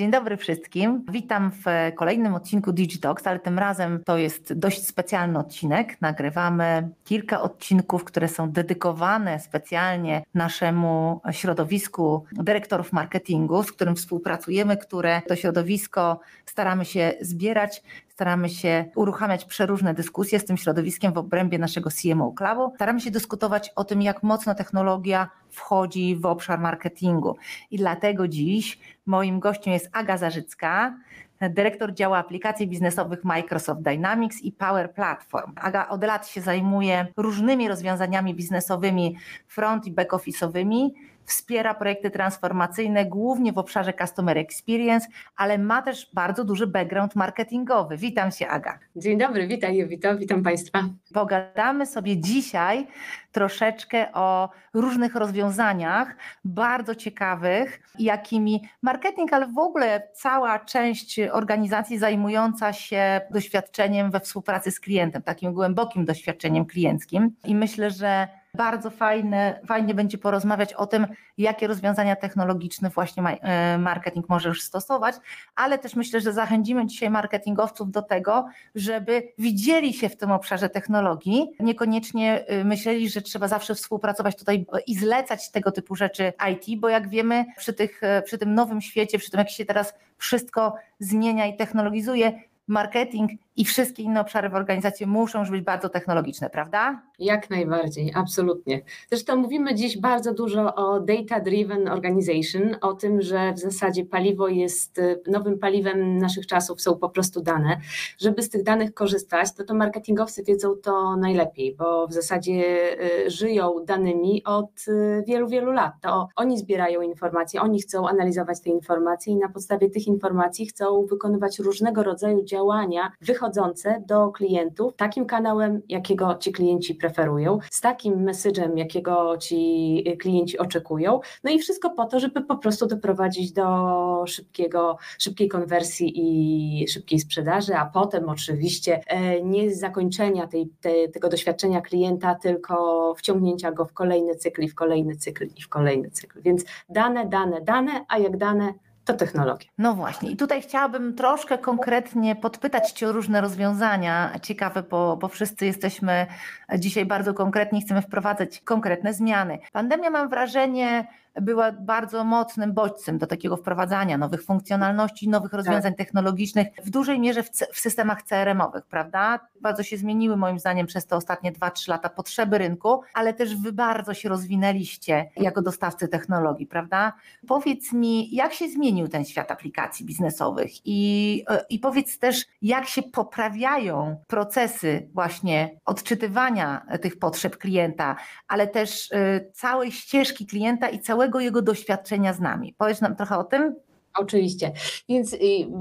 Dzień dobry wszystkim. Witam w kolejnym odcinku Digitox, ale tym razem to jest dość specjalny odcinek. Nagrywamy kilka odcinków, które są dedykowane specjalnie naszemu środowisku dyrektorów marketingu, z którym współpracujemy, które to środowisko staramy się zbierać staramy się uruchamiać przeróżne dyskusje z tym środowiskiem w obrębie naszego CMO Clubu. Staramy się dyskutować o tym, jak mocno technologia wchodzi w obszar marketingu. I dlatego dziś moim gościem jest Aga Zarzycka, dyrektor działu aplikacji biznesowych Microsoft Dynamics i Power Platform. Aga od lat się zajmuje różnymi rozwiązaniami biznesowymi, front i back office'owymi, wspiera projekty transformacyjne głównie w obszarze Customer Experience, ale ma też bardzo duży background marketingowy. Witam się, Aga. Dzień dobry, witaj Jowito, witam Państwa. Pogadamy sobie dzisiaj troszeczkę o różnych rozwiązaniach, bardzo ciekawych, jakimi marketing, ale w ogóle cała część organizacji zajmująca się doświadczeniem we współpracy z klientem, takim głębokim doświadczeniem klienckim. I myślę, że bardzo fajne, fajnie będzie porozmawiać o tym, jakie rozwiązania technologiczne właśnie e, marketing może już stosować, ale też myślę, że zachęcimy dzisiaj marketingowców do tego, żeby widzieli się w tym obszarze technologii, niekoniecznie e, myśleli, że trzeba zawsze współpracować tutaj i zlecać tego typu rzeczy IT, bo jak wiemy, przy, tych, e, przy tym nowym świecie, przy tym jak się teraz wszystko zmienia i technologizuje, marketing i wszystkie inne obszary w organizacji muszą już być bardzo technologiczne, prawda? Jak najbardziej, absolutnie. Zresztą mówimy dziś bardzo dużo o data-driven organization, o tym, że w zasadzie paliwo jest y, nowym paliwem naszych czasów, są po prostu dane. Żeby z tych danych korzystać, to to marketingowcy wiedzą to najlepiej, bo w zasadzie y, żyją danymi od y, wielu, wielu lat. To oni zbierają informacje, oni chcą analizować te informacje i na podstawie tych informacji chcą wykonywać różnego rodzaju działania wychodzące do klientów takim kanałem, jakiego ci klienci preferują preferują, z takim message'em, jakiego ci klienci oczekują. No i wszystko po to, żeby po prostu doprowadzić do szybkiego, szybkiej konwersji i szybkiej sprzedaży, a potem oczywiście e, nie zakończenia tej, te, tego doświadczenia klienta, tylko wciągnięcia go w kolejny cykl i w kolejny cykl i w kolejny cykl. Więc dane, dane, dane, a jak dane, to. No właśnie, i tutaj chciałabym troszkę konkretnie podpytać Cię o różne rozwiązania ciekawe, bo, bo wszyscy jesteśmy dzisiaj bardzo konkretni, chcemy wprowadzać konkretne zmiany. Pandemia, mam wrażenie, była bardzo mocnym bodźcem do takiego wprowadzania nowych funkcjonalności, nowych rozwiązań tak. technologicznych, w dużej mierze w, w systemach CRM-owych, prawda? Bardzo się zmieniły moim zdaniem przez te ostatnie 2-3 lata potrzeby rynku, ale też wy bardzo się rozwinęliście jako dostawcy technologii, prawda? Powiedz mi, jak się zmienił ten świat aplikacji biznesowych i, i powiedz też, jak się poprawiają procesy właśnie odczytywania tych potrzeb klienta, ale też y, całej ścieżki klienta i całego całego jego doświadczenia z nami. Powiedz nam trochę o tym? Oczywiście. Więc y,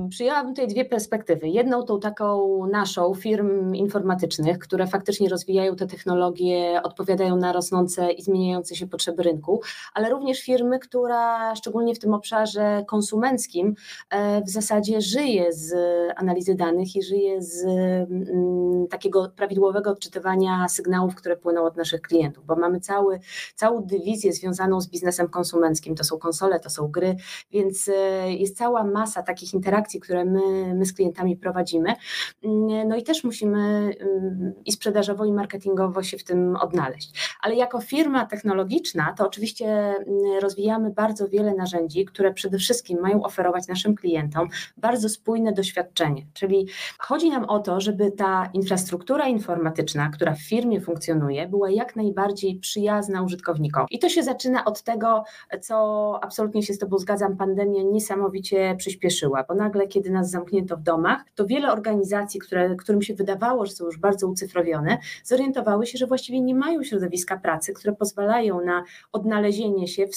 przyjęłabym tutaj dwie perspektywy. Jedną tą taką naszą, firm informatycznych, które faktycznie rozwijają te technologie, odpowiadają na rosnące i zmieniające się potrzeby rynku, ale również firmy, która szczególnie w tym obszarze konsumenckim e, w zasadzie żyje z analizy danych i żyje z mm, takiego prawidłowego odczytywania sygnałów, które płyną od naszych klientów, bo mamy cały, całą dywizję związaną z biznesem konsumenckim. To są konsole, to są gry, więc e, jest cała masa takich interakcji, które my, my z klientami prowadzimy. No i też musimy mm, i sprzedażowo, i marketingowo się w tym odnaleźć. Ale jako firma technologiczna, to oczywiście mm, rozwijamy bardzo wiele narzędzi, które przede wszystkim mają oferować naszym klientom bardzo spójne doświadczenie. Czyli chodzi nam o to, żeby ta infrastruktura informatyczna, która w firmie funkcjonuje, była jak najbardziej przyjazna użytkownikowi. I to się zaczyna od tego, co absolutnie się z Tobą zgadzam, pandemia nie niesamowicie przyspieszyła, bo nagle, kiedy nas zamknięto w domach, to wiele organizacji, które, którym się wydawało, że są już bardzo ucyfrowione, zorientowały się, że właściwie nie mają środowiska pracy, które pozwalają na odnalezienie się w,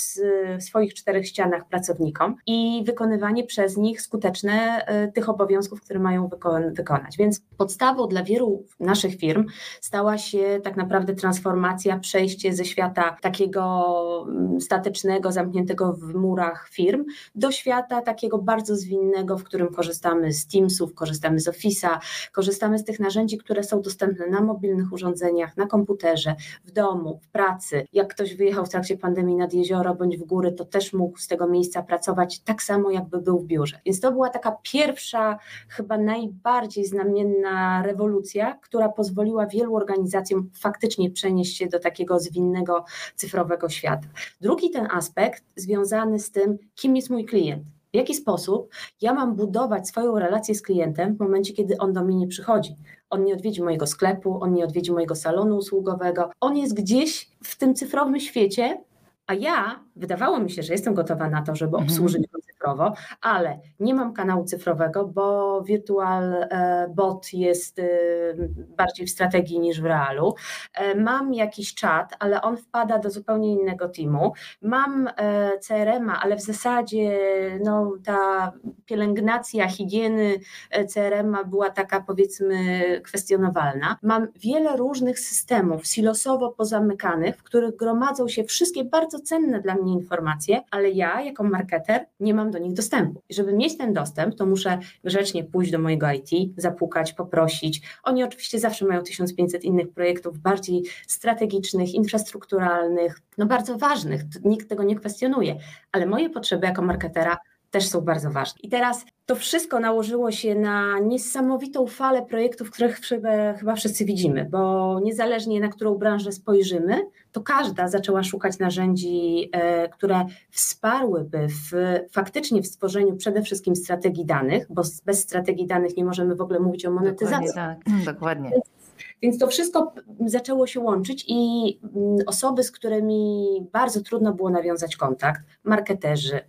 w swoich czterech ścianach pracownikom i wykonywanie przez nich skuteczne y, tych obowiązków, które mają wykon wykonać. Więc podstawą dla wielu naszych firm stała się tak naprawdę transformacja, przejście ze świata takiego mm, statycznego, zamkniętego w murach firm do świata, świata takiego bardzo zwinnego, w którym korzystamy z Teamsów, korzystamy z Office'a, korzystamy z tych narzędzi, które są dostępne na mobilnych urządzeniach, na komputerze, w domu, w pracy. Jak ktoś wyjechał w trakcie pandemii nad jezioro bądź w góry, to też mógł z tego miejsca pracować tak samo, jakby był w biurze. Więc to była taka pierwsza, chyba najbardziej znamienna rewolucja, która pozwoliła wielu organizacjom faktycznie przenieść się do takiego zwinnego, cyfrowego świata. Drugi ten aspekt związany z tym, kim jest mój klient. W jaki sposób ja mam budować swoją relację z klientem w momencie, kiedy on do mnie nie przychodzi? On nie odwiedzi mojego sklepu, on nie odwiedzi mojego salonu usługowego, on jest gdzieś w tym cyfrowym świecie, a ja wydawało mi się, że jestem gotowa na to, żeby mhm. obsłużyć go cyfrowo, ale nie mam kanału cyfrowego, bo Virtual e, Bot jest e, bardziej w strategii niż w realu. E, mam jakiś czat, ale on wpada do zupełnie innego teamu. Mam CRM-a, ale w zasadzie no, ta pielęgnacja higieny CRM-a była taka powiedzmy kwestionowalna. Mam wiele różnych systemów silosowo pozamykanych, w których gromadzą się wszystkie bardzo cenne dla mnie informacje, ale ja jako marketer nie mam do nich dostępu. I żeby mieć ten dostęp, to muszę grzecznie pójść do mojego IT, zapukać, poprosić. Oni oczywiście zawsze mają 1500 innych projektów bardziej strategicznych, infrastrukturalnych, no bardzo ważnych, nikt tego nie kwestionuje, ale moje potrzeby jako marketera też są bardzo ważne. I teraz to wszystko nałożyło się na niesamowitą falę projektów, których chyba wszyscy widzimy, bo niezależnie na którą branżę spojrzymy, to każda zaczęła szukać narzędzi, e, które wsparłyby w, faktycznie w stworzeniu przede wszystkim strategii danych, bo bez strategii danych nie możemy w ogóle mówić o monetyzacji. Dokładnie, tak. Dokładnie. Więc to wszystko zaczęło się łączyć i mm, osoby, z którymi bardzo trudno było nawiązać kontakt, marketerzy,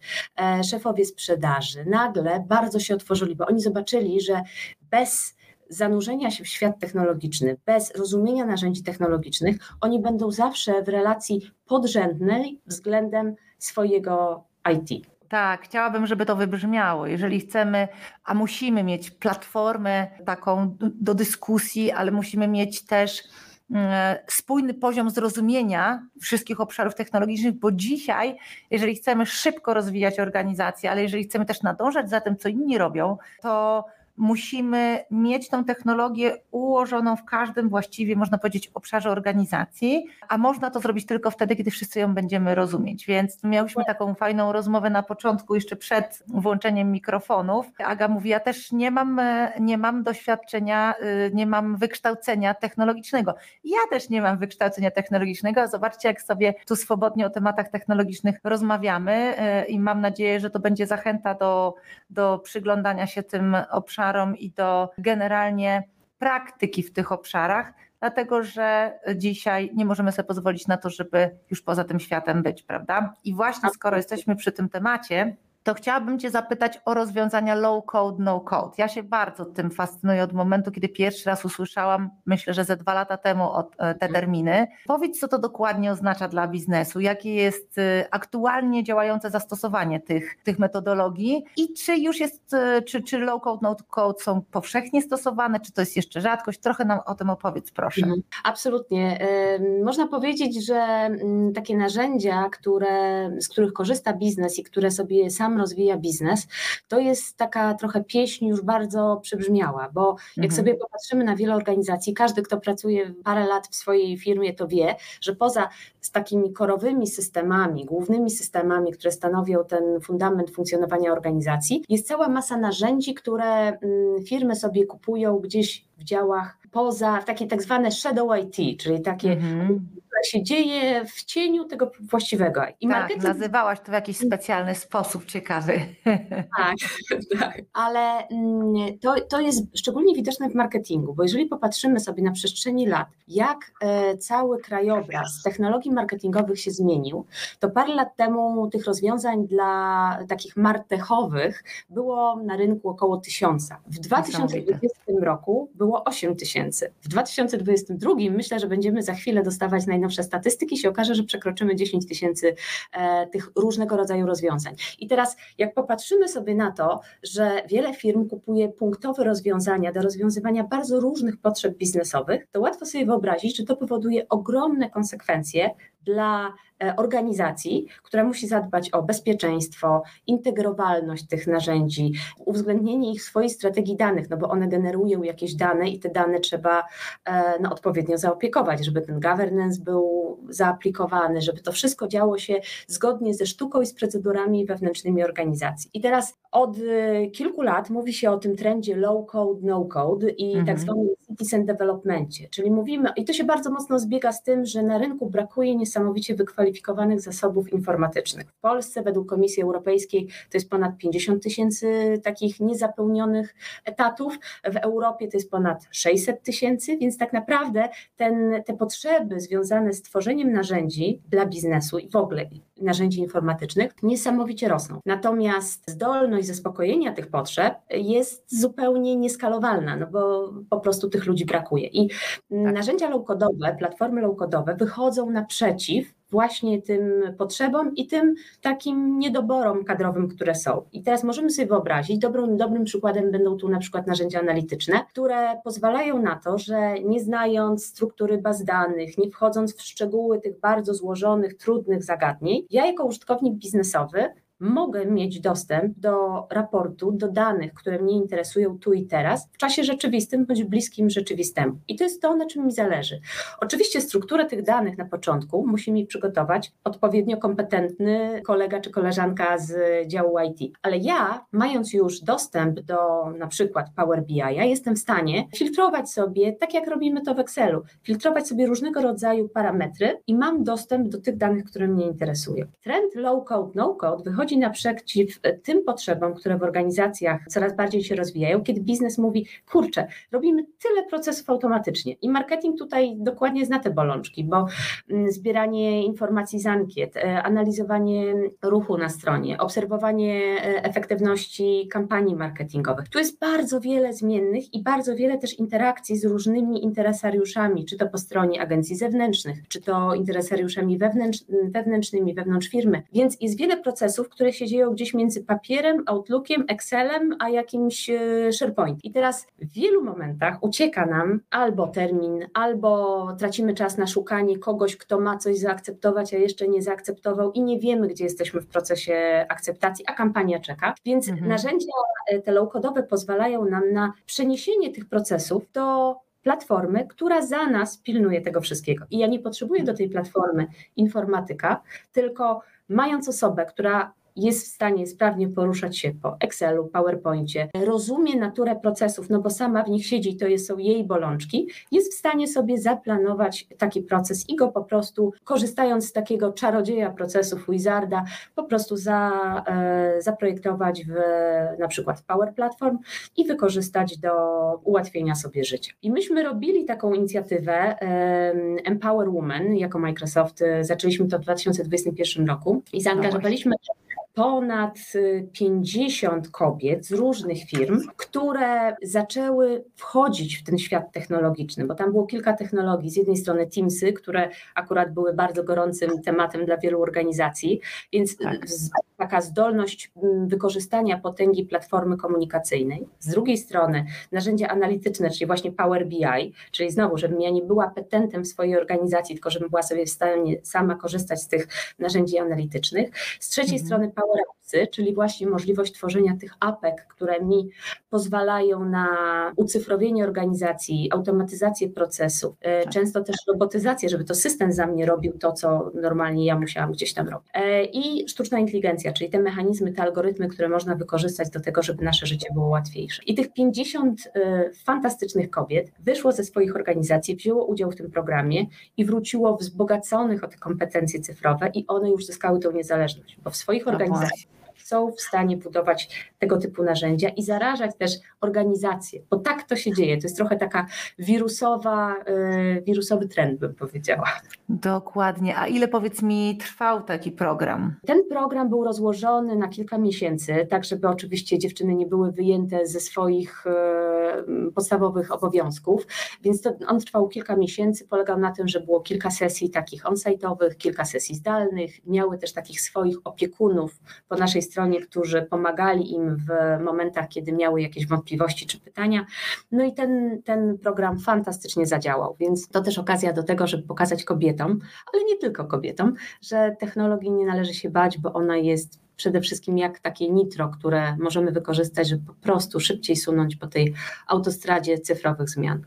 e, szefowie sprzedaży, nagle bardzo się otworzyli, bo oni zobaczyli, że bez zanurzenia się w świat technologiczny, bez rozumienia narzędzi technologicznych, oni będą zawsze w relacji podrzędnej względem swojego IT. Tak, chciałabym, żeby to wybrzmiało. Jeżeli chcemy, a musimy mieć platformę taką do dyskusji, ale musimy mieć też mm, spójny poziom zrozumienia wszystkich obszarów technologicznych, bo dzisiaj, jeżeli chcemy szybko rozwijać organizację, ale jeżeli chcemy też nadążać za tym, co inni robią, to musimy mieć tą technologię ułożoną w każdym właściwie, można powiedzieć, obszarze organizacji, a można to zrobić tylko wtedy, kiedy wszyscy ją będziemy rozumieć. Więc miałyśmy taką fajną rozmowę na początku, jeszcze przed włączeniem mikrofonów. Aga mówi, ja też nie mam, nie mam doświadczenia, y, nie mam wykształcenia technologicznego. Ja też nie mam wykształcenia technologicznego. Zobaczcie, jak sobie tu swobodnie o tematach technologicznych rozmawiamy y, i mam nadzieję, że to będzie zachęta do, do przyglądania się tym obszarom obszarom i do generalnie praktyki w tych obszarach, dlatego że dzisiaj nie możemy sobie pozwolić na to, żeby już poza tym światem być, prawda? I właśnie skoro jesteśmy przy tym temacie, to chciałabym Cię zapytać o rozwiązania low code, no code. Ja się bardzo tym fascynuję od momentu, kiedy pierwszy raz usłyszałam, myślę, że ze dwa lata temu e, te mhm. terminy. Powiedz, co to dokładnie oznacza dla biznesu, jakie jest e, aktualnie działające zastosowanie tych, tych metodologii i czy już jest, e, czy, czy low code, no code są powszechnie stosowane, czy to jest jeszcze rzadkość? Trochę nam o tym opowiedz, proszę. Mhm. Absolutnie. Można powiedzieć, że mm, takie narzędzia, które, z których korzysta biznes i które sobie sam sam rozwija biznes, to jest taka trochę pieśń już bardzo przybrzmiała, bo jak mhm. sobie popatrzymy na wiele organizacji, każdy, kto pracuje parę lat w swojej firmie, to wie, że poza z takimi korowymi systemami, głównymi systemami, które stanowią ten fundament funkcjonowania organizacji, jest cała masa narzędzi, które mm, firmy sobie kupują gdzieś w działach poza, takie tak zwane shadow IT, czyli takie mhm się dzieje w cieniu tego właściwego. I tak, marketing... nazywałaś to w jakiś specjalny sposób ciekawy. Tak, tak. Ale mm, to, to jest szczególnie widoczne w marketingu, bo jeżeli popatrzymy sobie na przestrzeni lat, jak e, cały krajobraz technologii marketingowych się zmienił, to parę lat temu tych rozwiązań dla takich martechowych było na rynku około tysiąca. W 2020 roku było 8 tysięcy. W 2022 myślę, że będziemy za chwilę dostawać najnowsze najnowsze statystyki, się okaże, że przekroczymy 10 tysięcy e, tych różnego rodzaju rozwiązań. I teraz, jak popatrzymy sobie na to, że wiele firm kupuje punktowe rozwiązania do rozwiązywania bardzo różnych potrzeb biznesowych, to łatwo sobie wyobrazić, że to powoduje ogromne konsekwencje dla e, organizacji, która musi zadbać o bezpieczeństwo, integrowalność tych narzędzi, uwzględnienie ich w swojej strategii danych, no bo one generują jakieś dane i te dane trzeba e, no, odpowiednio zaopiekować, żeby ten governance był zaaplikowany, żeby to wszystko działo się zgodnie ze sztuką i z procedurami wewnętrznymi organizacji. I teraz od e, kilku lat mówi się o tym trendzie low code, no code i tak mhm. tak zwanym citizen developmentie, czyli mówimy, i to się bardzo mocno zbiega z tym, że na rynku brakuje niesamowicie wykwalifikowanych zasobów informatycznych. W Polsce według Komisji Europejskiej to jest ponad 50 tysięcy takich niezapełnionych etatów, w Europie to jest ponad 600 tysięcy, więc tak naprawdę ten, te potrzeby związane z tworzeniem narzędzi dla biznesu i w ogóle narzędzi informatycznych niesamowicie rosną. Natomiast zdolność zaspokojenia tych potrzeb jest zupełnie nieskalowalna, no bo po prostu tych ludzi brakuje. I tak. narzędzia low-codowe, platformy low-codowe wychodzą naprzeciw właśnie tym potrzebom i tym takim niedoborom kadrowym, które są. I teraz możemy sobie wyobrazić, dobrym, dobrym przykładem będą tu na przykład narzędzia analityczne, które pozwalają na to, że nie znając struktury baz danych, nie wchodząc w szczegóły tych bardzo złożonych, trudnych zagadnień, ja jako użytkownik biznesowy mogę mieć dostęp do raportu, do danych, które mnie interesują tu i teraz, w czasie rzeczywistym bądź bliskim rzeczywistemu. I to jest to, na czym mi zależy. Oczywiście strukturę tych danych na początku musi mi przygotować odpowiednio kompetentny kolega czy koleżanka z działu IT, ale ja, mając już dostęp do na przykład Power BI, ja jestem w stanie filtrować sobie, tak jak robimy to w Excelu, filtrować sobie różnego rodzaju parametry i mam dostęp do tych danych, które mnie interesują. Trend low code, no code wychodzi wychodzi naprzeciw tym potrzebom, które w organizacjach coraz bardziej się rozwijają, kiedy biznes mówi, kurczę, robimy tyle procesów automatycznie i marketing tutaj dokładnie zna te bolączki, bo mm, zbieranie informacji z ankiet, e, analizowanie ruchu na stronie, obserwowanie e, efektywności kampanii marketingowych. Tu jest bardzo wiele zmiennych i bardzo wiele też interakcji z różnymi interesariuszami, czy to po stronie agencji zewnętrznych, czy to interesariuszami wewnętrz, wewnętrznymi, wewnątrz firmy. Więc jest wiele procesów, które się dzieją gdzieś między papierem, Outlookiem, Excelem, a jakimś e, SharePoint. I teraz w wielu momentach ucieka nam albo termin, albo tracimy czas na szukanie kogoś, kto ma coś zaakceptować, a jeszcze nie zaakceptował i nie wiemy, gdzie jesteśmy w procesie akceptacji, a kampania czeka. Więc mhm. narzędzia e, te low-codowe pozwalają nam na przeniesienie tych procesów do platformy, która za nas pilnuje tego wszystkiego. I ja nie potrzebuję do tej platformy informatyka, tylko mając osobę, która jest w stanie sprawnie poruszać się po Excelu, PowerPoincie, rozumie naturę procesów, no bo sama w nich siedzi, to są jej bolączki, jest w stanie sobie zaplanować taki proces i go po prostu, korzystając z takiego czarodzieja procesów Wizarda, po prostu za, e, zaprojektować w na przykład Power Platform i wykorzystać do ułatwienia sobie życia. I myśmy robili taką inicjatywę e, Empower Women jako Microsoft, zaczęliśmy to w 2021 roku i zaangażowaliśmy no ponad 50 y, kobiet z różnych firm, które zaczęły wchodzić w ten świat technologiczny, bo tam było kilka technologii. Z jednej strony Teamsy, które akurat były bardzo gorącym tematem dla wielu organizacji, więc tak. taka zdolność mm, wykorzystania potęgi platformy komunikacyjnej. Z drugiej strony narzędzia analityczne, czyli właśnie Power BI, czyli znowu, żebym ja nie była petentem swojej organizacji, tylko żebym była sobie w stanie sama korzystać z tych narzędzi analitycznych. Z trzeciej mhm. strony Power Apsy, czyli właśnie możliwość tworzenia tych apek, które mi pozwalają na ucyfrowienie organizacji, automatyzację procesów, e, tak. często też robotyzację, żeby to system za mnie robił to, co normalnie ja musiałam gdzieś tam robić. E, I sztuczna inteligencja, czyli te mechanizmy, te algorytmy, które można wykorzystać do tego, żeby nasze życie było łatwiejsze. I tych 50 e, fantastycznych kobiet wyszło ze swoich organizacji, wzięło udział w tym programie i wróciło wzbogaconych o te kompetencje cyfrowe i one już zyskały tą niezależność, bo w swoich organizacjach design. Są w stanie budować tego typu narzędzia i zarażać też organizacje, bo tak to się dzieje. To jest trochę taka wirusowa, y, wirusowy trend, bym powiedziała. Dokładnie. A ile powiedz mi trwał taki program? Ten program był rozłożony na kilka miesięcy, tak żeby oczywiście dziewczyny nie były wyjęte ze swoich y, podstawowych obowiązków, więc to, on trwał kilka miesięcy, polegał na tym, że było kilka sesji takich on-site'owych, kilka sesji zdalnych, miały też takich swoich opiekunów po naszej stronie, którzy pomagali im w momentach, kiedy miały jakieś wątpliwości czy pytania. No i ten, ten program fantastycznie zadziałał, więc to też okazja do tego, żeby pokazać kobietom, ale nie tylko kobietom, że technologii nie należy się bać, bo ona jest przede wszystkim jak takie nitro, które możemy wykorzystać, żeby po prostu szybciej sunąć po tej autostradzie cyfrowych zmian.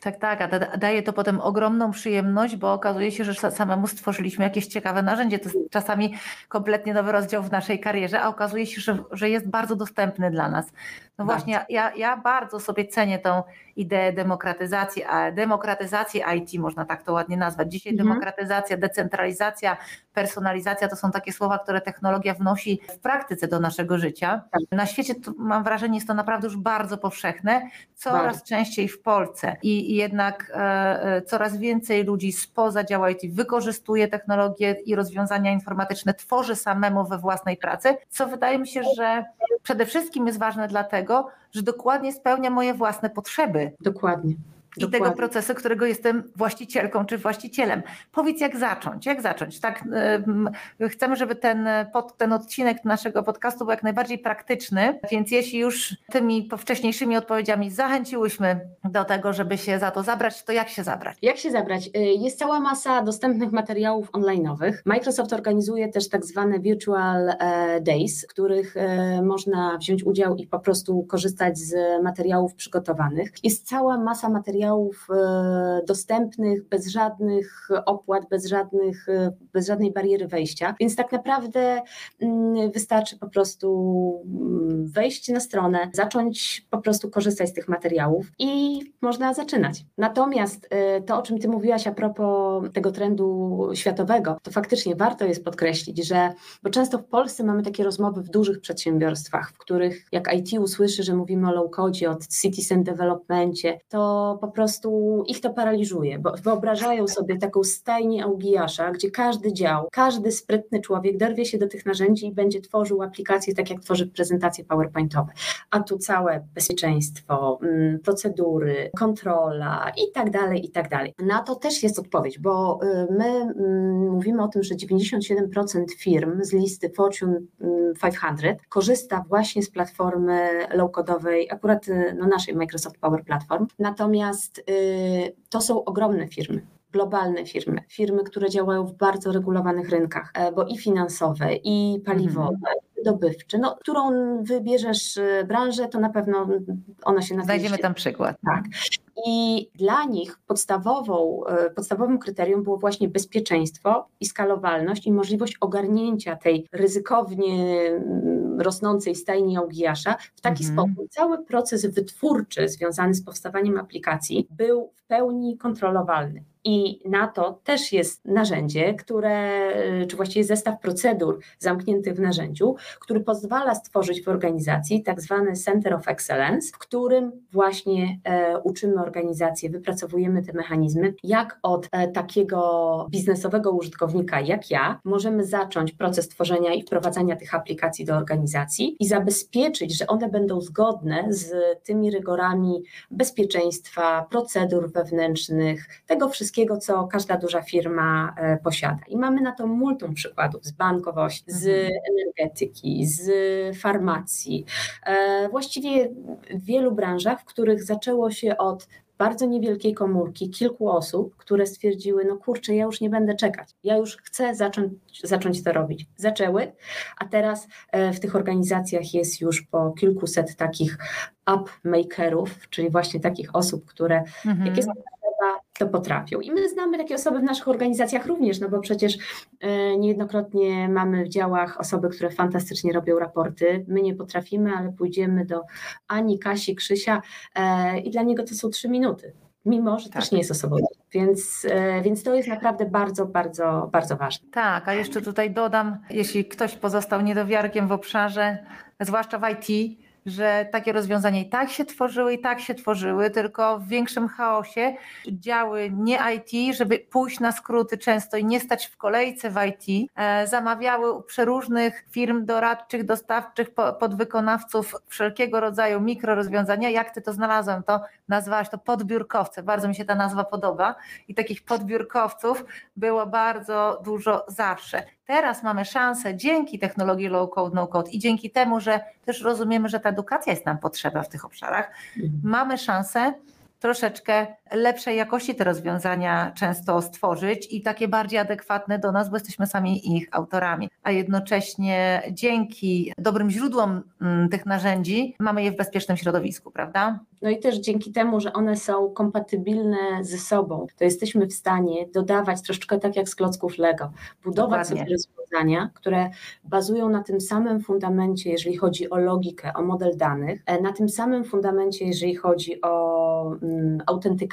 Tak, tak, a daje to potem ogromną przyjemność, bo okazuje się, że samemu stworzyliśmy jakieś ciekawe narzędzie. To jest czasami kompletnie nowy rozdział w naszej karierze, a okazuje się, że, że jest bardzo dostępny dla nas. No właśnie, ja, ja bardzo sobie cenię tą ideę demokratyzacji, a demokratyzacji IT można tak to ładnie nazwać. Dzisiaj mhm. demokratyzacja, decentralizacja, personalizacja to są takie słowa, które technologia wnosi w praktyce do naszego życia. Tak. Na świecie to, mam wrażenie, jest to naprawdę już bardzo powszechne, coraz bardzo. częściej w Polsce i, i jednak e, e, coraz więcej ludzi spoza działa IT wykorzystuje technologie i rozwiązania informatyczne, tworzy samemu we własnej pracy, co wydaje mi się, że przede wszystkim jest ważne dlatego, że dokładnie spełnia moje własne potrzeby. Dokładnie i Dokładnie. tego procesu, którego jestem właścicielką czy właścicielem. Powiedz, jak zacząć? Jak zacząć? Tak, chcemy, żeby ten, pod, ten odcinek naszego podcastu był jak najbardziej praktyczny, więc jeśli już tymi wcześniejszymi odpowiedziami zachęciłyśmy do tego, żeby się za to zabrać, to jak się zabrać? Jak się zabrać? Y, jest cała masa dostępnych materiałów online'owych. Microsoft organizuje też tak zwane virtual e, days, w których e, można wziąć udział i po prostu korzystać z materiałów przygotowanych. Jest cała masa materiałów, materiałów e, dostępnych, bez żadnych opłat, bez, żadnych, e, bez żadnej bariery wejścia. Więc tak naprawdę mm, wystarczy po prostu mm, wejść na stronę, zacząć po prostu korzystać z tych materiałów i można zaczynać. Natomiast e, to, o czym Ty mówiłaś a propos tego trendu światowego, to faktycznie warto jest podkreślić, że bo często w Polsce mamy takie rozmowy w dużych przedsiębiorstwach, w których jak IT usłyszy, że mówimy o low-codzie, o citizen developmentie, to po prostu ich to paraliżuje, bo wyobrażają sobie taką stajnię Augijasza, gdzie każdy dział, każdy sprytny człowiek dorwie się do tych narzędzi i będzie tworzył aplikacje tak jak tworzy prezentacje PowerPointowe. A tu całe bezpieczeństwo, mm, procedury, kontrola i tak dalej, i tak dalej. Na to też jest odpowiedź, bo y, my mm, mówimy o tym, że 97% firm z listy Fortune 500 mm, korzysta właśnie z platformy low-codowej, akurat y, no, naszej Microsoft Power Platform. Natomiast Natomiast y, to są ogromne firmy globalne firmy, firmy, które działają w bardzo regulowanych rynkach, e, bo i finansowe, i paliwowe, wydobywcze, no, którą wybierzesz y, branżę, to na pewno ona się nazywa. Znajdziemy tam przykład. Tak. I dla nich podstawową, e, podstawowym kryterium było właśnie bezpieczeństwo i skalowalność i możliwość ogarnięcia tej ryzykownie mm, rosnącej stajni Augijasza w taki mhm. sposób. Cały proces wytwórczy związany z powstawaniem aplikacji był w pełni kontrolowalny. I na to też jest narzędzie, które, czy właściwie zestaw procedur zamkniętych w narzędziu, który pozwala stworzyć w organizacji tak zwany Center of Excellence, w którym właśnie e, uczymy organizację, wypracowujemy te mechanizmy, jak od e, takiego biznesowego użytkownika jak ja możemy zacząć proces tworzenia i wprowadzania tych aplikacji do organizacji i zabezpieczyć, że one będą zgodne z tymi rygorami bezpieczeństwa, procedur wewnętrznych, tego wszystkiego, co każda duża firma e, posiada. I mamy na to multum przykładów z bankowości, z mhm. Energetyki, z farmacji. E, właściwie w wielu branżach, w których zaczęło się od bardzo niewielkiej komórki, kilku osób, które stwierdziły, no kurczę, ja już nie będę czekać, ja już chcę zacząć, zacząć to robić. Zaczęły, a teraz e, w tych organizacjach jest już po kilkuset takich app makerów, czyli właśnie takich osób, które mhm. jak jest to potrafią. I my znamy takie osoby w naszych organizacjach również, no bo przecież e, niejednokrotnie mamy w działach osoby, które fantastycznie robią raporty. My nie potrafimy, ale pójdziemy do Ani, Kasi, Krzysia e, i dla niego to są trzy minuty. Mimo, że tak. też nie jest osobą. Więc, e, więc to jest naprawdę bardzo, bardzo, bardzo ważne. Tak, a jeszcze tutaj dodam, jeśli ktoś pozostał niedowiarkiem w obszarze, zwłaszcza w IT, że takie rozwiązania i tak się tworzyły, i tak się tworzyły, tylko w większym chaosie działy nie IT, żeby pójść na skróty często i nie stać w kolejce w IT, e, zamawiały u przeróżnych firm doradczych, dostawczych, podwykonawców wszelkiego rodzaju mikrorozwiązania. Jak ty to znalazłem, to nazwałaś to podbiórkowce. Bardzo mi się ta nazwa podoba i takich podbiórkowców było bardzo dużo zawsze. Teraz mamy szansę dzięki technologii low code, no code i dzięki temu, że też rozumiemy, że ta edukacja jest nam potrzebna w tych obszarach, mhm. mamy szansę troszeczkę lepszej jakości te rozwiązania często stworzyć i takie bardziej adekwatne do nas, bo jesteśmy sami ich autorami. A jednocześnie dzięki dobrym źródłom mm, tych narzędzi mamy je w bezpiecznym środowisku, prawda? No i też dzięki temu, że one są kompatybilne ze sobą, to jesteśmy w stanie dodawać troszeczkę tak jak z klocków Lego, budować Dokładnie. sobie rozwiązania, które bazują na tym samym fundamencie, jeżeli chodzi o logikę, o model danych, e, na tym samym fundamencie, jeżeli chodzi o mm,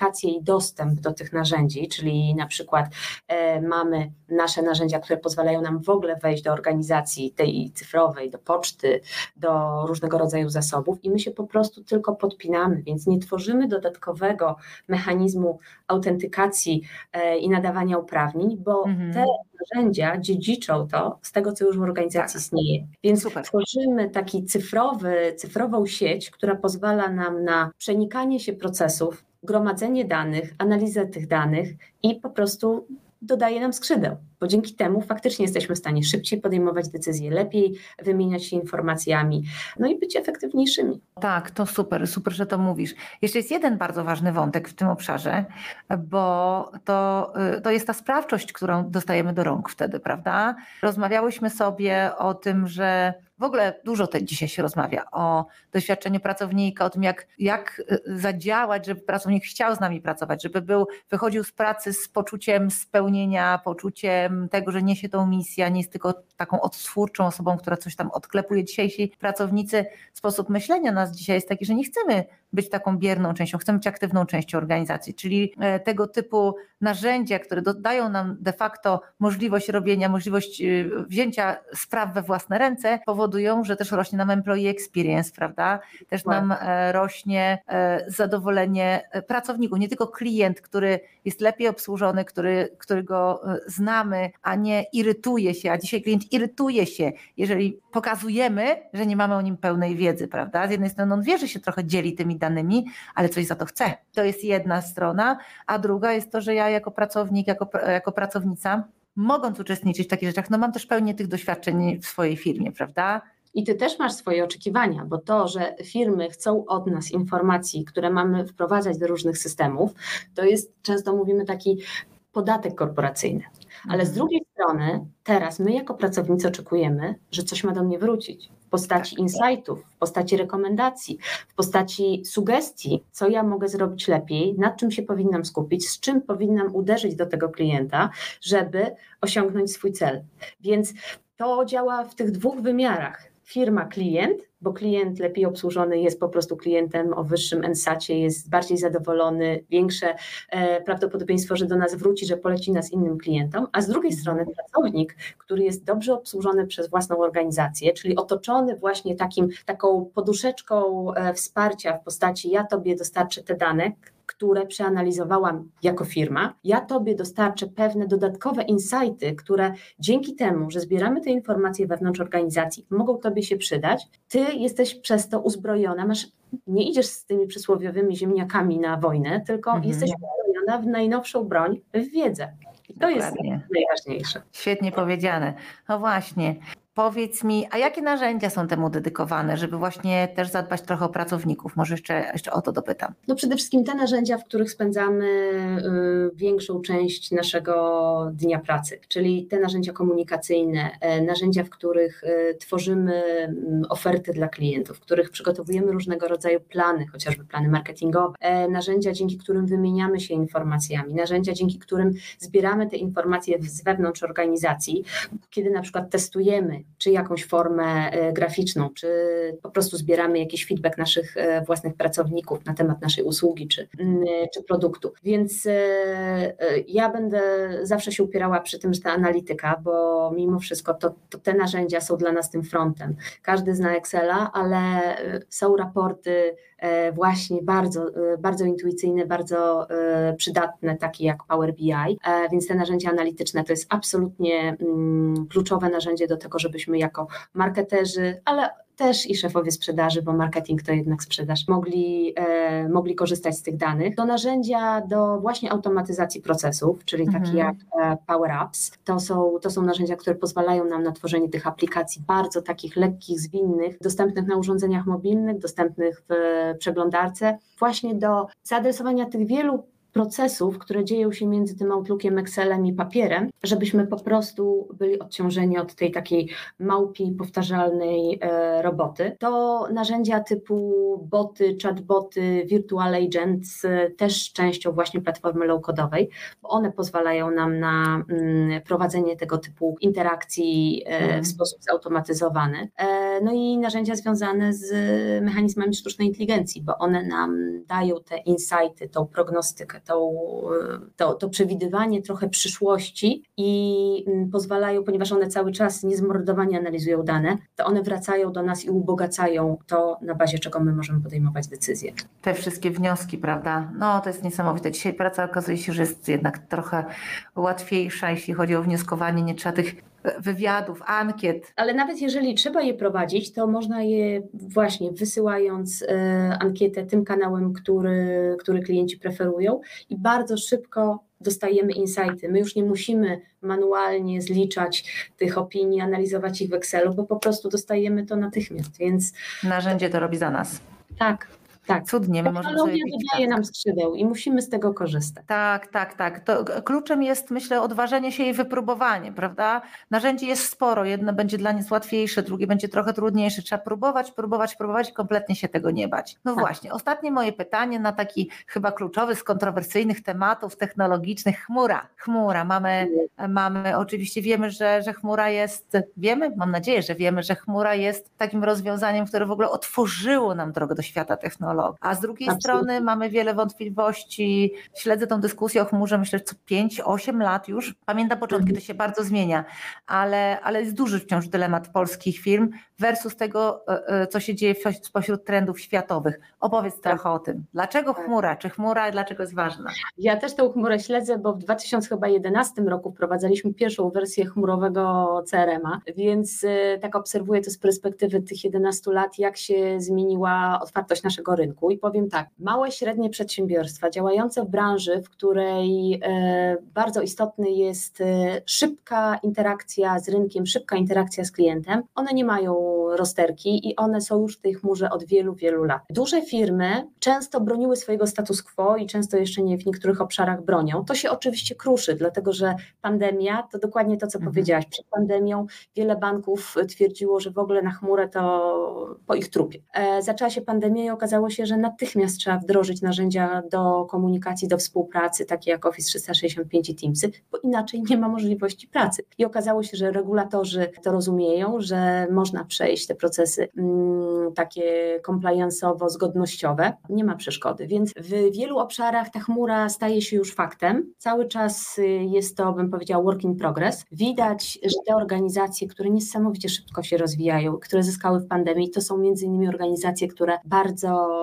autentykację i dostęp do tych narzędzi, czyli na przykład e, mamy nasze narzędzia, które pozwalają nam w ogóle wejść do organizacji tej cyfrowej, do poczty, do różnego rodzaju zasobów i my się po prostu tylko podpinamy więc nie tworzymy dodatkowego mechanizmu autentykacji e, i nadawania uprawnień, bo mhm. te narzędzia dziedziczą to z tego, co już w organizacji tak. istnieje. Więc Super. tworzymy taki cyfrowy, cyfrową sieć, która pozwala nam na przenikanie się procesów, gromadzenie danych, analizę tych danych i po prostu dodaje nam skrzydeł, bo dzięki temu faktycznie jesteśmy w stanie szybciej podejmować decyzje, lepiej wymieniać się informacjami, no i być efektywniejszymi. Tak, to super, super, że to mówisz. Jeszcze jest jeden bardzo ważny wątek w tym obszarze, bo to, y, to jest ta sprawczość, którą dostajemy do rąk wtedy, prawda? Rozmawiałyśmy sobie o tym, że w ogóle dużo te, dzisiaj się rozmawia o doświadczeniu pracownika, o tym, jak, jak y, zadziałać, żeby pracownik chciał z nami pracować, żeby był, wychodził z pracy z poczuciem spełnienia, poczuciem tego, że niesie tą misję, nie jest tylko taką odtwórczą osobą, która coś tam odklepuje. Dzisiejsi pracownicy, sposób myślenia nas dzisiaj jest taki, że nie chcemy być taką bierną częścią, chcemy być aktywną częścią organizacji, czyli e, tego typu narzędzia, które dają nam de facto możliwość robienia, możliwość y, wzięcia spraw we własne ręce, powodują, że też rośnie nam employee experience, prawda? Też nam e, rośnie e, zadowolenie pracowników, nie tylko klient, który jest lepiej obsłużony, który, którego znamy, a nie irytuje się, a dzisiaj klient irytuje się, jeżeli pokazujemy, że nie mamy o nim pełnej wiedzy, prawda? Z jednej strony on wie, że się trochę dzieli tymi danymi, ale coś za to chce. To jest jedna strona, a druga jest to, że ja jako pracownik, jako, jako pracownica, mogąc uczestniczyć w takich rzeczach, no mam też pełnię tych doświadczeń w swojej firmie, prawda? I ty też masz swoje oczekiwania, bo to, że firmy chcą od nas informacji, które mamy wprowadzać do różnych systemów, to jest często mówimy taki podatek korporacyjny. Ale z mhm. drugiej strony, teraz my jako pracownicy oczekujemy, że coś ma do mnie wrócić w postaci tak. insightów, w postaci rekomendacji, w postaci sugestii, co ja mogę zrobić lepiej, nad czym się powinnam skupić, z czym powinnam uderzyć do tego klienta, żeby osiągnąć swój cel. Więc to działa w tych dwóch wymiarach firma klient, bo klient lepiej obsłużony jest po prostu klientem o wyższym NSACie, jest bardziej zadowolony, większe e, prawdopodobieństwo, że do nas wróci, że poleci nas innym klientom, a z drugiej strony pracownik, który jest dobrze obsłużony przez własną organizację, czyli otoczony właśnie takim, taką poduszeczką e, wsparcia w postaci ja tobie dostarczę te dane, które przeanalizowałam jako firma, ja Tobie dostarczę pewne dodatkowe insighty, które dzięki temu, że zbieramy te informacje wewnątrz organizacji, mogą Tobie się przydać. Ty jesteś przez to uzbrojona, masz, nie idziesz z tymi przysłowiowymi ziemniakami na wojnę, tylko mhm. jesteś uzbrojona w najnowszą broń, w wiedzę. I to Dokładnie. jest najważniejsze. Świetnie powiedziane. No właśnie. Powiedz mi, a jakie narzędzia są temu dedykowane, żeby właśnie też zadbać trochę o pracowników? Może jeszcze, jeszcze o to dopytam. No przede wszystkim te narzędzia, w których spędzamy y, większą część naszego dnia pracy, czyli te narzędzia komunikacyjne, e, narzędzia, w których e, tworzymy mm, oferty dla klientów, w których przygotowujemy różnego rodzaju plany, chociażby plany marketingowe, e, narzędzia, dzięki którym wymieniamy się informacjami, narzędzia, dzięki którym zbieramy te informacje z wewnątrz organizacji, kiedy na przykład testujemy czy jakąś formę graficzną, czy po prostu zbieramy jakiś feedback naszych własnych pracowników na temat naszej usługi czy, mm, czy produktu. Więc ja będę zawsze się upierała przy tym, że ta analityka, bo mimo wszystko to, to te narzędzia są dla nas tym frontem. Każdy zna Excela, ale są raporty właśnie bardzo, bardzo intuicyjne, bardzo przydatne, takie jak Power BI, więc te narzędzia analityczne to jest absolutnie mm, kluczowe narzędzie do tego, żebyśmy jako marketerzy, ale też i szefowie sprzedaży, bo marketing to jednak sprzedaż, mogli, e, mogli korzystać z tych danych. To narzędzia do właśnie automatyzacji procesów, czyli mhm. takie jak e, Power Apps. To są, to są narzędzia, które pozwalają nam na tworzenie tych aplikacji bardzo takich lekkich, zwinnych, dostępnych na urządzeniach mobilnych, dostępnych w przeglądarce, właśnie do zaadresowania tych wielu procesów, które dzieją się między tym Outlookiem, Excelem i papierem, żebyśmy po prostu byli odciążeni od tej takiej małpiej, powtarzalnej e, roboty. To narzędzia typu boty, chatboty, virtual agents, e, też częścią właśnie platformy low-codowej, bo one pozwalają nam na mm, prowadzenie tego typu interakcji e, w mhm. sposób zautomatyzowany. No i narzędzia związane z mechanizmami sztucznej inteligencji, bo one nam dają te insighty, tą prognostykę, tą, to, to przewidywanie trochę przyszłości i mm, pozwalają, ponieważ one cały czas niezmordowanie analizują dane, to one wracają do nas i ubogacają to, na bazie czego my możemy podejmować decyzje. Te wszystkie wnioski, prawda? No to jest niesamowite. Dzisiaj praca okazuje się, że jest jednak trochę łatwiejsza, jeśli chodzi o wnioskowanie. Nie trzeba tych wywiadów, ankiet. Ale nawet jeżeli trzeba je prowadzić, to można je właśnie wysyłając e, ankietę tym kanałem, który, który klienci preferują i bardzo szybko dostajemy insighty. My już nie musimy manualnie zliczać tych opinii, analizować ich w Excelu, bo po prostu dostajemy to natychmiast, więc... Narzędzie to robi za nas. Tak, tak. Cudnie. My możemy sobie dodaje nam skrzydeł i musimy z tego korzystać. Tak, tak, tak. To kluczem jest, myślę, odważenie się i wypróbowanie, prawda? Narzędzi jest sporo. Jedno będzie dla nas łatwiejsze, drugie będzie trochę trudniejsze. Trzeba próbować, próbować, próbować i kompletnie się tego nie bać. No tak. właśnie, ostatnie moje pytanie na taki chyba kluczowy z kontrowersyjnych tematów technologicznych. Chmura. Chmura. Mamy, mamy oczywiście wiemy, że, że chmura jest, wiemy, mam nadzieję, że wiemy, że chmura jest takim rozwiązaniem, które w ogóle otworzyło nam drogę do świata technologii a z drugiej Absolutnie. strony mamy wiele wątpliwości. Śledzę tą dyskusję o chmurze, myślę, co 5-8 lat już. Pamiętam początki, mhm. to się bardzo zmienia, ale, ale jest duży wciąż dylemat polskich firm versus tego, e, e, co się dzieje spośród trendów światowych. Opowiedz tak. trochę o tym. Dlaczego tak. chmura? Czy chmura dlaczego jest ważna? Ja też tę chmurę śledzę, bo w 2011 roku wprowadzaliśmy pierwszą wersję chmurowego CRM-a, więc e, tak obserwuję to z perspektywy tych 11 lat, jak się zmieniła otwartość naszego rynku rynku i powiem tak, małe, średnie przedsiębiorstwa działające w branży, w której e, bardzo istotny jest e, szybka interakcja z rynkiem, szybka interakcja z klientem, one nie mają rozterki i one są już w tej chmurze od wielu, wielu lat. Duże firmy często broniły swojego status quo i często jeszcze nie w niektórych obszarach bronią. To się oczywiście kruszy, dlatego że pandemia to dokładnie to, co mhm. powiedziałaś. Przed pandemią wiele banków twierdziło, że w ogóle na chmurę to po ich trupie. E, zaczęła się pandemia i okazało się, się, że natychmiast trzeba wdrożyć narzędzia do komunikacji, do współpracy, takie jak Office 365 i Teamsy, bo inaczej nie ma możliwości pracy. I okazało się, że regulatorzy to rozumieją, że można przejść te procesy mm, takie compliance'owo-zgodnościowe, nie ma przeszkody. Więc w wielu obszarach ta chmura staje się już faktem. Cały czas y, jest to, bym powiedziała, work in progress. Widać, że te organizacje, które niesamowicie szybko się rozwijają, które zyskały w pandemii, to są między innymi organizacje, które bardzo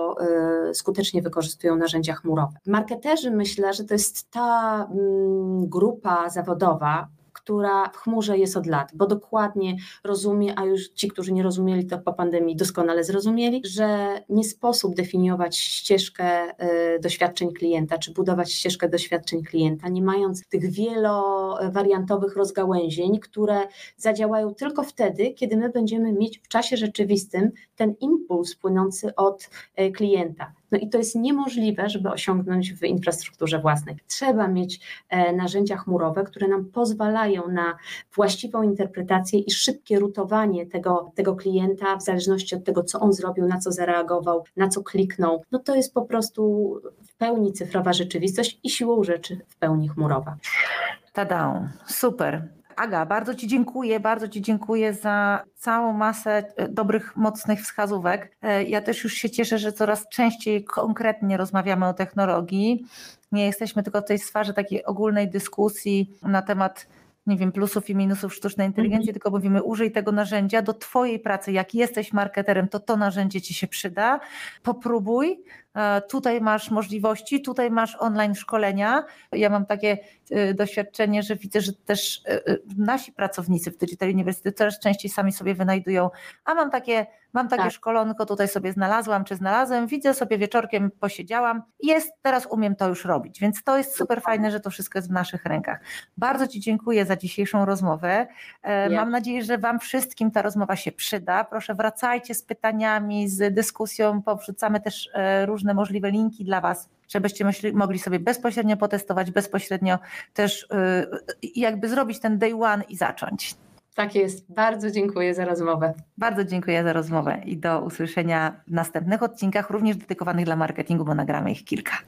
Y, skutecznie wykorzystują narzędzia chmurowe. Marketerzy myślę, że to jest ta mm, grupa zawodowa, która w chmurze jest od lat, bo dokładnie rozumie, a już ci, którzy nie rozumieli to po pandemii, doskonale zrozumieli, że nie sposób definiować ścieżkę y, doświadczeń klienta, czy budować ścieżkę doświadczeń klienta, nie mając tych wielowariantowych rozgałęzień, które zadziałają tylko wtedy, kiedy my będziemy mieć w czasie rzeczywistym ten impuls płynący od y, klienta. No i to jest niemożliwe, żeby osiągnąć w infrastrukturze własnej. Trzeba mieć e, narzędzia chmurowe, które nam pozwalają na właściwą interpretację i szybkie rutowanie tego, tego klienta w zależności od tego, co on zrobił, na co zareagował, na co kliknął. No to jest po prostu w pełni cyfrowa rzeczywistość i siłą rzeczy w pełni chmurowa. Tada, super. Aga, bardzo Ci dziękuję, bardzo Ci dziękuję za całą masę e, dobrych, mocnych wskazówek. E, ja też już się cieszę, że coraz częściej konkretnie rozmawiamy o technologii. Nie jesteśmy tylko w tej sferze takiej ogólnej dyskusji na temat nie wiem, plusów i minusów sztucznej inteligencji, tylko mówimy użyj tego narzędzia do Twojej pracy. Jak jesteś marketerem, to to narzędzie Ci się przyda. Popróbuj, E, tutaj masz możliwości, tutaj masz online szkolenia. Ja mam takie e, doświadczenie, że widzę, że też e, nasi pracownicy w Digital University coraz częściej sami sobie wynajdują, a mam takie, mam takie tak. szkolonko, tutaj sobie znalazłam czy znalazłem, widzę sobie wieczorkiem posiedziałam, jest, teraz umiem to już robić, więc to jest super fajne, że to wszystko jest w naszych rękach. Bardzo Ci dziękuję za dzisiejszą rozmowę. Mam nadzieję, że Wam wszystkim ta rozmowa się przyda. Proszę wracajcie z pytaniami, z dyskusją, powrzucamy też różne różne możliwe linki dla Was, żebyście mogli sobie bezpośrednio potestować, bezpośrednio też y, jakby zrobić ten day one i zacząć. Tak jest. Bardzo dziękuję za rozmowę. Bardzo dziękuję za rozmowę i do usłyszenia w następnych odcinkach, również dedykowanych dla marketingu, bo nagramy ich kilka.